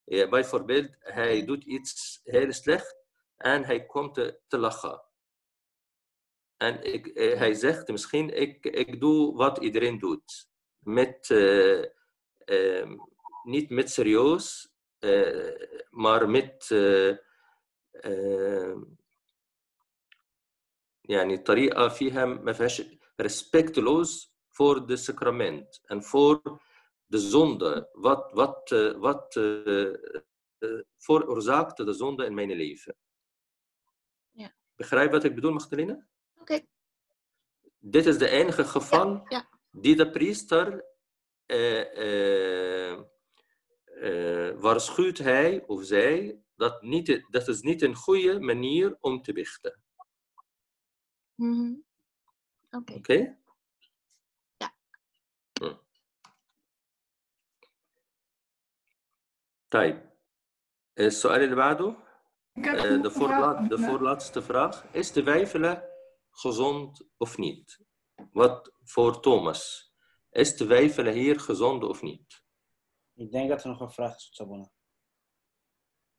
Ja, bijvoorbeeld, hij doet iets heel slecht en hij komt te, te lachen. En ik, eh, hij zegt misschien, ik, ik doe wat iedereen doet. Met, eh, ehm, niet met serieus, maar met يعني طريقة فيها ما فيهاش respectloos voor de sacrament en voor de zonde. Wat, wat, wat veroorzaakte de zonde in mijn leven? Ja. Begrijp wat ik bedoel, Magdalena? Oké. Dit is de enige geval ja. die de priester uh, uh, uh, waarschuwt hij of zij dat, niet, dat is niet een goede manier om te biechten. Mm Oké. Okay. Okay? Ja. Hm. طيب السؤال اللي بعده de, voorla de voorlaatste vraag. Is de wijfelen gezond of niet? Wat voor Thomas. Is de wijfelen hier gezond of niet? Ik denk dat er nog een vraag is, Sabona.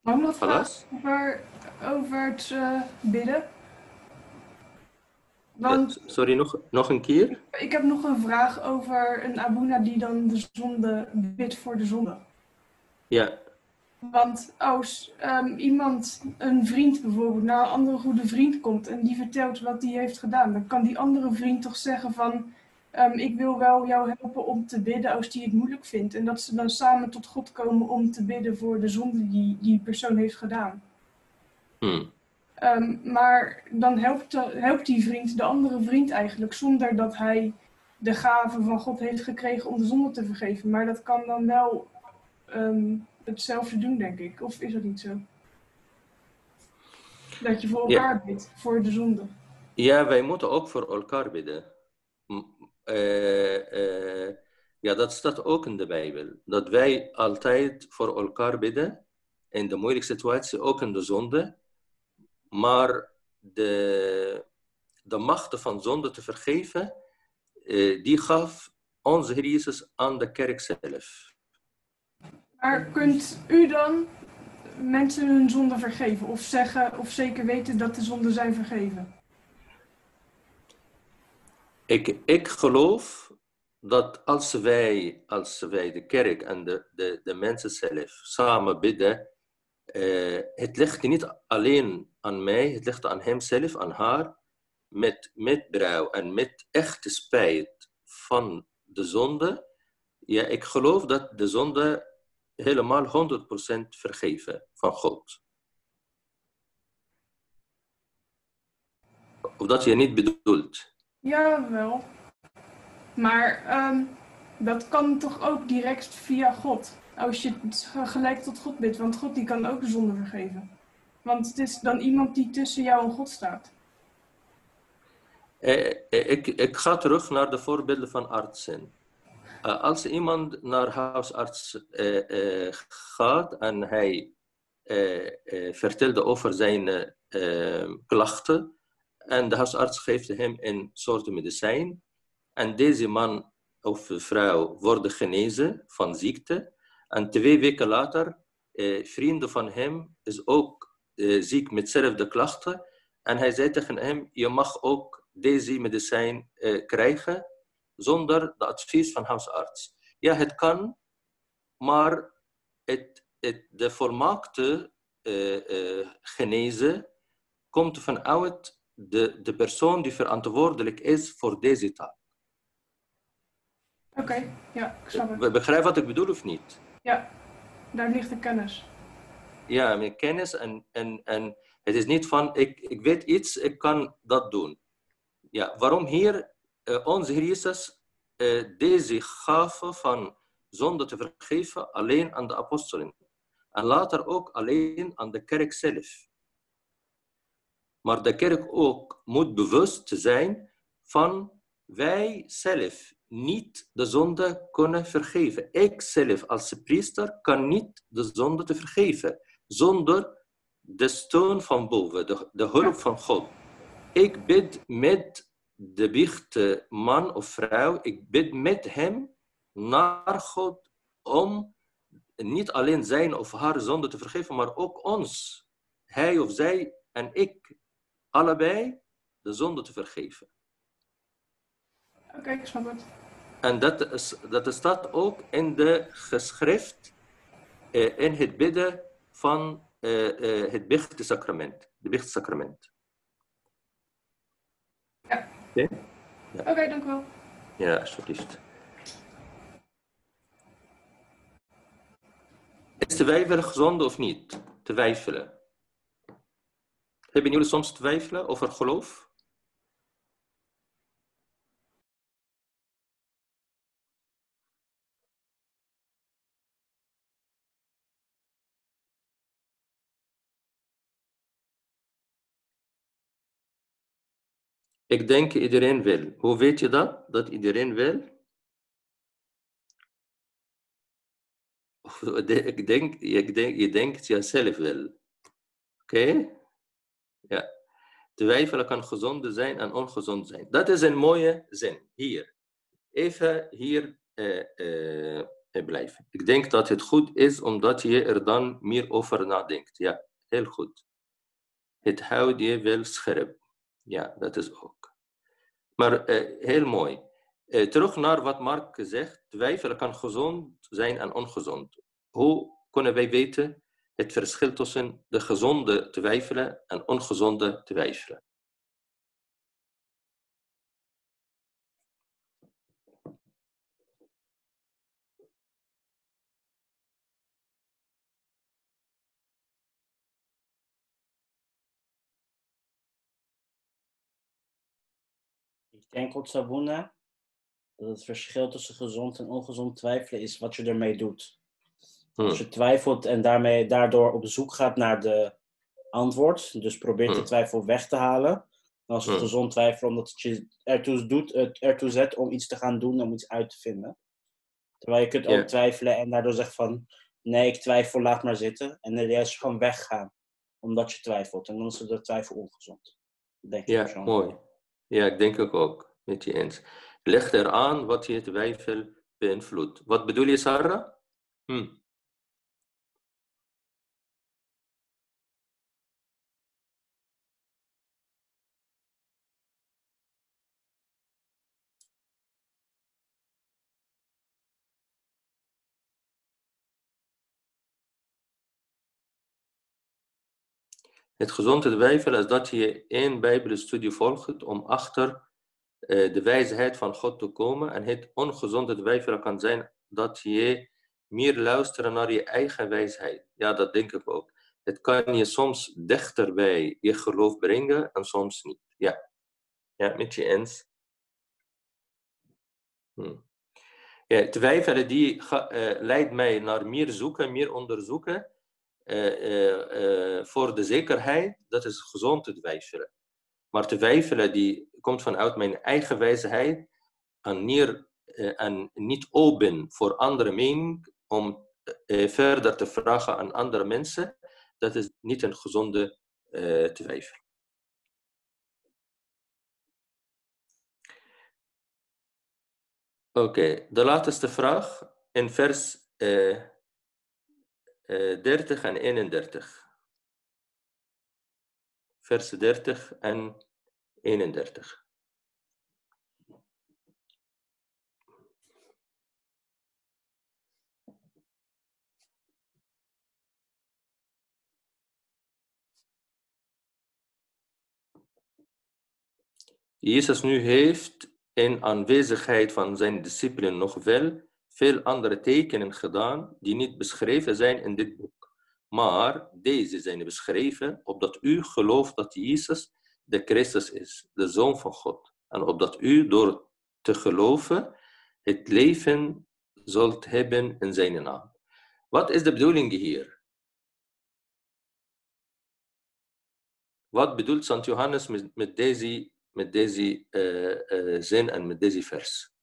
Mag ik nog vragen over, over het uh, bidden? Want, ja, sorry, nog, nog een keer? Ik heb nog een vraag over een abuna die dan de zonde bidt voor de zonde. Ja. Want als um, iemand, een vriend bijvoorbeeld, naar een andere goede vriend komt en die vertelt wat hij heeft gedaan, dan kan die andere vriend toch zeggen van, um, ik wil wel jou helpen om te bidden als die het moeilijk vindt. En dat ze dan samen tot God komen om te bidden voor de zonde die die persoon heeft gedaan. Hmm. Um, maar dan helpt, de, helpt die vriend de andere vriend eigenlijk zonder dat hij de gave van God heeft gekregen om de zonde te vergeven. Maar dat kan dan wel um, hetzelfde doen, denk ik. Of is dat niet zo? Dat je voor elkaar ja. bidt, voor de zonde. Ja, wij moeten ook voor elkaar bidden. Uh, ja, dat staat ook in de Bijbel. Dat wij altijd voor elkaar bidden. In de moeilijke situatie, ook in de zonde. Maar de, de macht van zonde te vergeven, uh, die gaf onze Heer Jezus aan de kerk zelf. Maar kunt u dan mensen hun zonde vergeven? Of zeggen, of zeker weten dat de zonden zijn vergeven? Ik, ik geloof dat als wij, als wij de kerk en de, de, de mensen zelf samen bidden, uh, het ligt niet alleen aan mij, het ligt aan hemzelf, aan haar, met, met brouw en met echte spijt van de zonde. Ja, ik geloof dat de zonde helemaal 100% vergeven van God. Of dat je niet bedoelt. Ja, wel. Maar um, dat kan toch ook direct via God. Als je gelijk tot God bidt, want God die kan ook de zonde vergeven. Want het is dan iemand die tussen jou en God staat. Eh, ik, ik ga terug naar de voorbeelden van artsen. Uh, als iemand naar huisarts gaat en hij vertelde over zijn klachten en de huisarts geeft hem een soort medicijn. En deze man of vrouw wordt genezen van ziekte. En twee weken later vrienden van hem is ook ziek met dezelfde klachten. En hij zei tegen hem je mag ook deze medicijn krijgen zonder de advies van huisarts. Ja, het kan, maar het, de volmaakte uh, uh, genezen komt vanuit de, de persoon die verantwoordelijk is voor deze taak. Oké, okay, ja, ik snap het. Be begrijp wat ik bedoel of niet? Ja, daar ligt de kennis. Ja, met kennis en, en, en het is niet van, ik, ik weet iets, ik kan dat doen. Ja, waarom hier uh, onze Heer Jezus uh, deze gave van zonde te vergeven alleen aan de apostelen. En later ook alleen aan de kerk zelf. Maar de kerk ook moet bewust zijn van wij zelf niet de zonde kunnen vergeven. Ik zelf als priester kan niet de zonde te vergeven zonder de steun van boven, de, de hulp van God. Ik bid met de biechte man of vrouw, ik bid met hem naar God om niet alleen zijn of haar zonde te vergeven, maar ook ons, hij of zij en ik, allebei de zonde te vergeven. Oké, ik snap het. En dat, is, dat staat ook in de geschrift, eh, in het bidden van eh, eh, het bichtsacrament. De bichtsacrament. Ja. Oké? Oké, dank u wel. Ja, alsjeblieft. Is twijfelen gezond of niet? Twijfelen. Hebben jullie soms twijfelen over geloof? Ik denk iedereen wil. Hoe weet je dat? Dat iedereen wil? Ik denk, denk, je denkt jezelf wel. Oké? Ja. Twijfelen kan gezond zijn en ongezond zijn. Dat is een mooie zin. Hier. Even hier eh, eh, eh, blijven. Ik denk dat het goed is omdat je er dan meer over nadenkt. Ja, heel goed. Het houdt je wel scherp. Ja, dat is ook. Maar heel mooi. Terug naar wat Mark zegt. Twijfelen kan gezond zijn en ongezond. Hoe kunnen wij weten het verschil tussen de gezonde twijfelen en ongezonde twijfelen? Ik denk op Sabuna dat het verschil tussen gezond en ongezond twijfelen is wat je ermee doet. Als Hm. je twijfelt en daarmee, daardoor op zoek gaat naar de antwoord, dus probeert de Hmm. twijfel weg te halen, dan is het Hmm. gezond twijfelen omdat het je ertoe, doet, het ertoe zet om iets te gaan doen, om iets uit te vinden. Terwijl je kunt ook twijfelen en daardoor zegt van, nee, ik twijfel, laat maar zitten. En dan juist gewoon weggaan, omdat je twijfelt. En dan is de twijfel ongezond. Denk ik Ja, mooi. Ja, ik denk ik ook. Met je eens. Leg eraan wat je twijfel beïnvloedt. Wat bedoel je, Sarah? Hm. Het gezonde twijfelen is dat je één Bijbelstudie volgt om achter eh, de wijsheid van God te komen. En het ongezonde twijfelen kan zijn dat je meer luistert naar je eigen wijsheid. Ja, dat denk ik ook. Het kan je soms dichter bij je geloof brengen en soms niet. Ja, ja met je eens. Hm. Ja, twijfelen die eh, leidt mij naar meer zoeken, meer onderzoeken. Eh, eh, eh, voor de zekerheid, dat is gezond te twijfelen. Maar twijfelen die komt vanuit mijn eigen wijsheid en, neer, en niet open voor andere mening om verder te vragen aan andere mensen, dat is niet een gezonde twijfel. Oké, de laatste vraag in vers eh, 30 en 31. Vers 30 en 31. Jezus nu heeft in aanwezigheid van zijn discipelen nog wel veel andere tekenen gedaan die niet beschreven zijn in dit boek. Maar deze zijn beschreven opdat u gelooft dat Jezus de Christus is, de Zoon van God. En opdat u door te geloven het leven zult hebben in zijn naam. Wat is de bedoeling hier? Wat bedoelt Sant Johannes met, deze, met deze eh, eh, zin en met deze vers?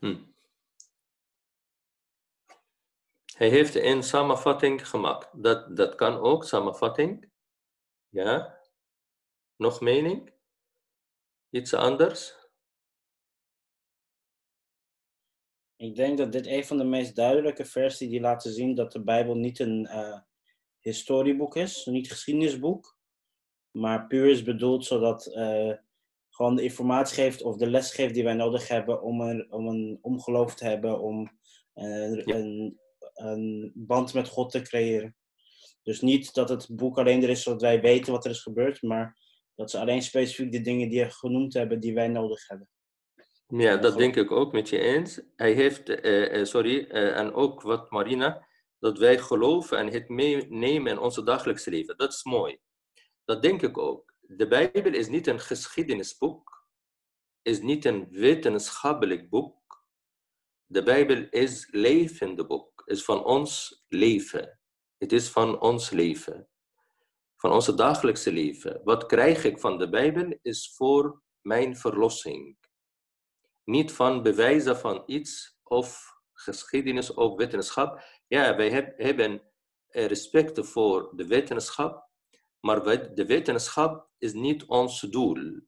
Hm. Hij heeft een samenvatting gemaakt. Dat, dat kan ook, samenvatting. Ja. Nog mening? Iets anders? Ik denk dat dit een van de meest duidelijke versen die laten zien dat de Bijbel niet een eh, historieboek is, niet geschiedenisboek, maar puur is bedoeld zodat uh, gewoon de informatie geeft of de les geeft die wij nodig hebben om een, om een omgeloof te hebben, om uh, Ja. een, een band met God te creëren. Dus niet dat het boek alleen er is zodat wij weten wat er is gebeurd, maar dat ze alleen specifiek de dingen die er genoemd hebben die wij nodig hebben. Ja, dat denk ik ook met je eens. Hij heeft, eh, eh, sorry, eh, en ook wat Marina, dat wij geloven en het meenemen in onze dagelijkse leven. Dat is mooi. Dat denk ik ook. De Bijbel is niet een geschiedenisboek, is niet een wetenschappelijk boek. De Bijbel is levende boek, is van ons leven. Het is van ons leven, van onze dagelijkse leven. Wat krijg ik van de Bijbel is voor mijn verlossing niet van bewijzen van iets of geschiedenis of wetenschap. Ja, wij heb- hebben respect voor de wetenschap, maar de wetenschap is niet ons doel.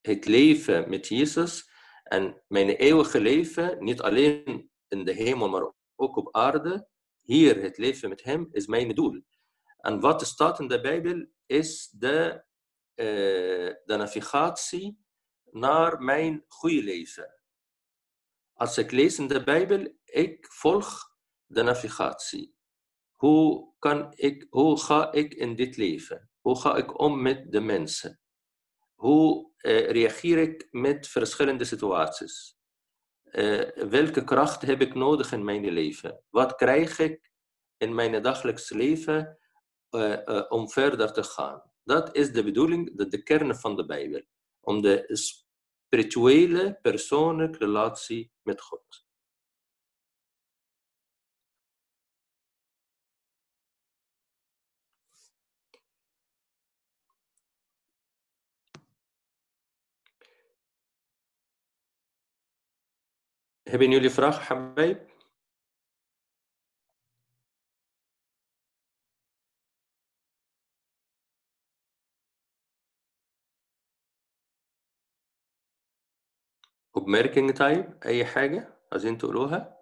Het leven met Jezus en mijn eeuwige leven, niet alleen in de hemel, maar ook op aarde, hier het leven met Hem is mijn doel. En wat staat in de Bijbel is de, eh, de navigatie naar mijn goede leven. Als ik lees in de Bijbel, ik volg de navigatie. Hoe, kan ik, hoe ga ik in dit leven? Hoe ga ik om met de mensen? Hoe eh, reageer ik met verschillende situaties? Eh, welke kracht heb ik nodig in mijn leven? Wat krijg ik in mijn dagelijks leven eh, om verder te gaan? Dat is de bedoeling, de, de kern van de Bijbel. Om de spirituele, persoonlijke relatie met God. هبه نيولي فراخ حبايب؟ وبماركينج تايب أي حاجة عايزين تقولوها؟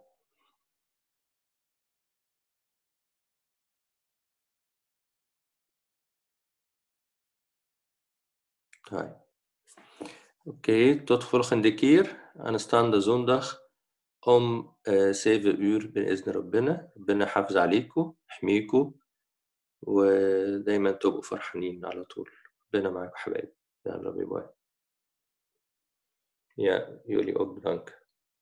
طيب. أوكي تدخل خندكير انستاند زوندخ ام سيف اور بإذن ربنا. ربنا يحافظ عليكم يحميكم ودايما تبقوا فرحانين على طول. ربنا معاكم حبايبي. يلا باي باي. يا يولي أوك بلانك.